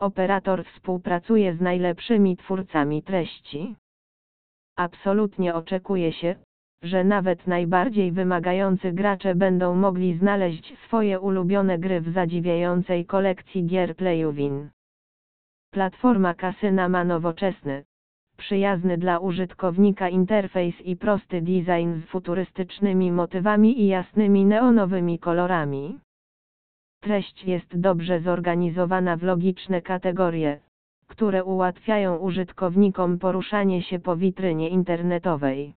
Operator współpracuje z najlepszymi twórcami treści. Absolutnie oczekuje się, że nawet najbardziej wymagający gracze będą mogli znaleźć swoje ulubione gry w zadziwiającej kolekcji gier PlayUwin. Platforma kasyna ma nowoczesny, przyjazny dla użytkownika interfejs i prosty design z futurystycznymi motywami i jasnymi neonowymi kolorami. Treść jest dobrze zorganizowana w logiczne kategorie, które ułatwiają użytkownikom poruszanie się po witrynie internetowej.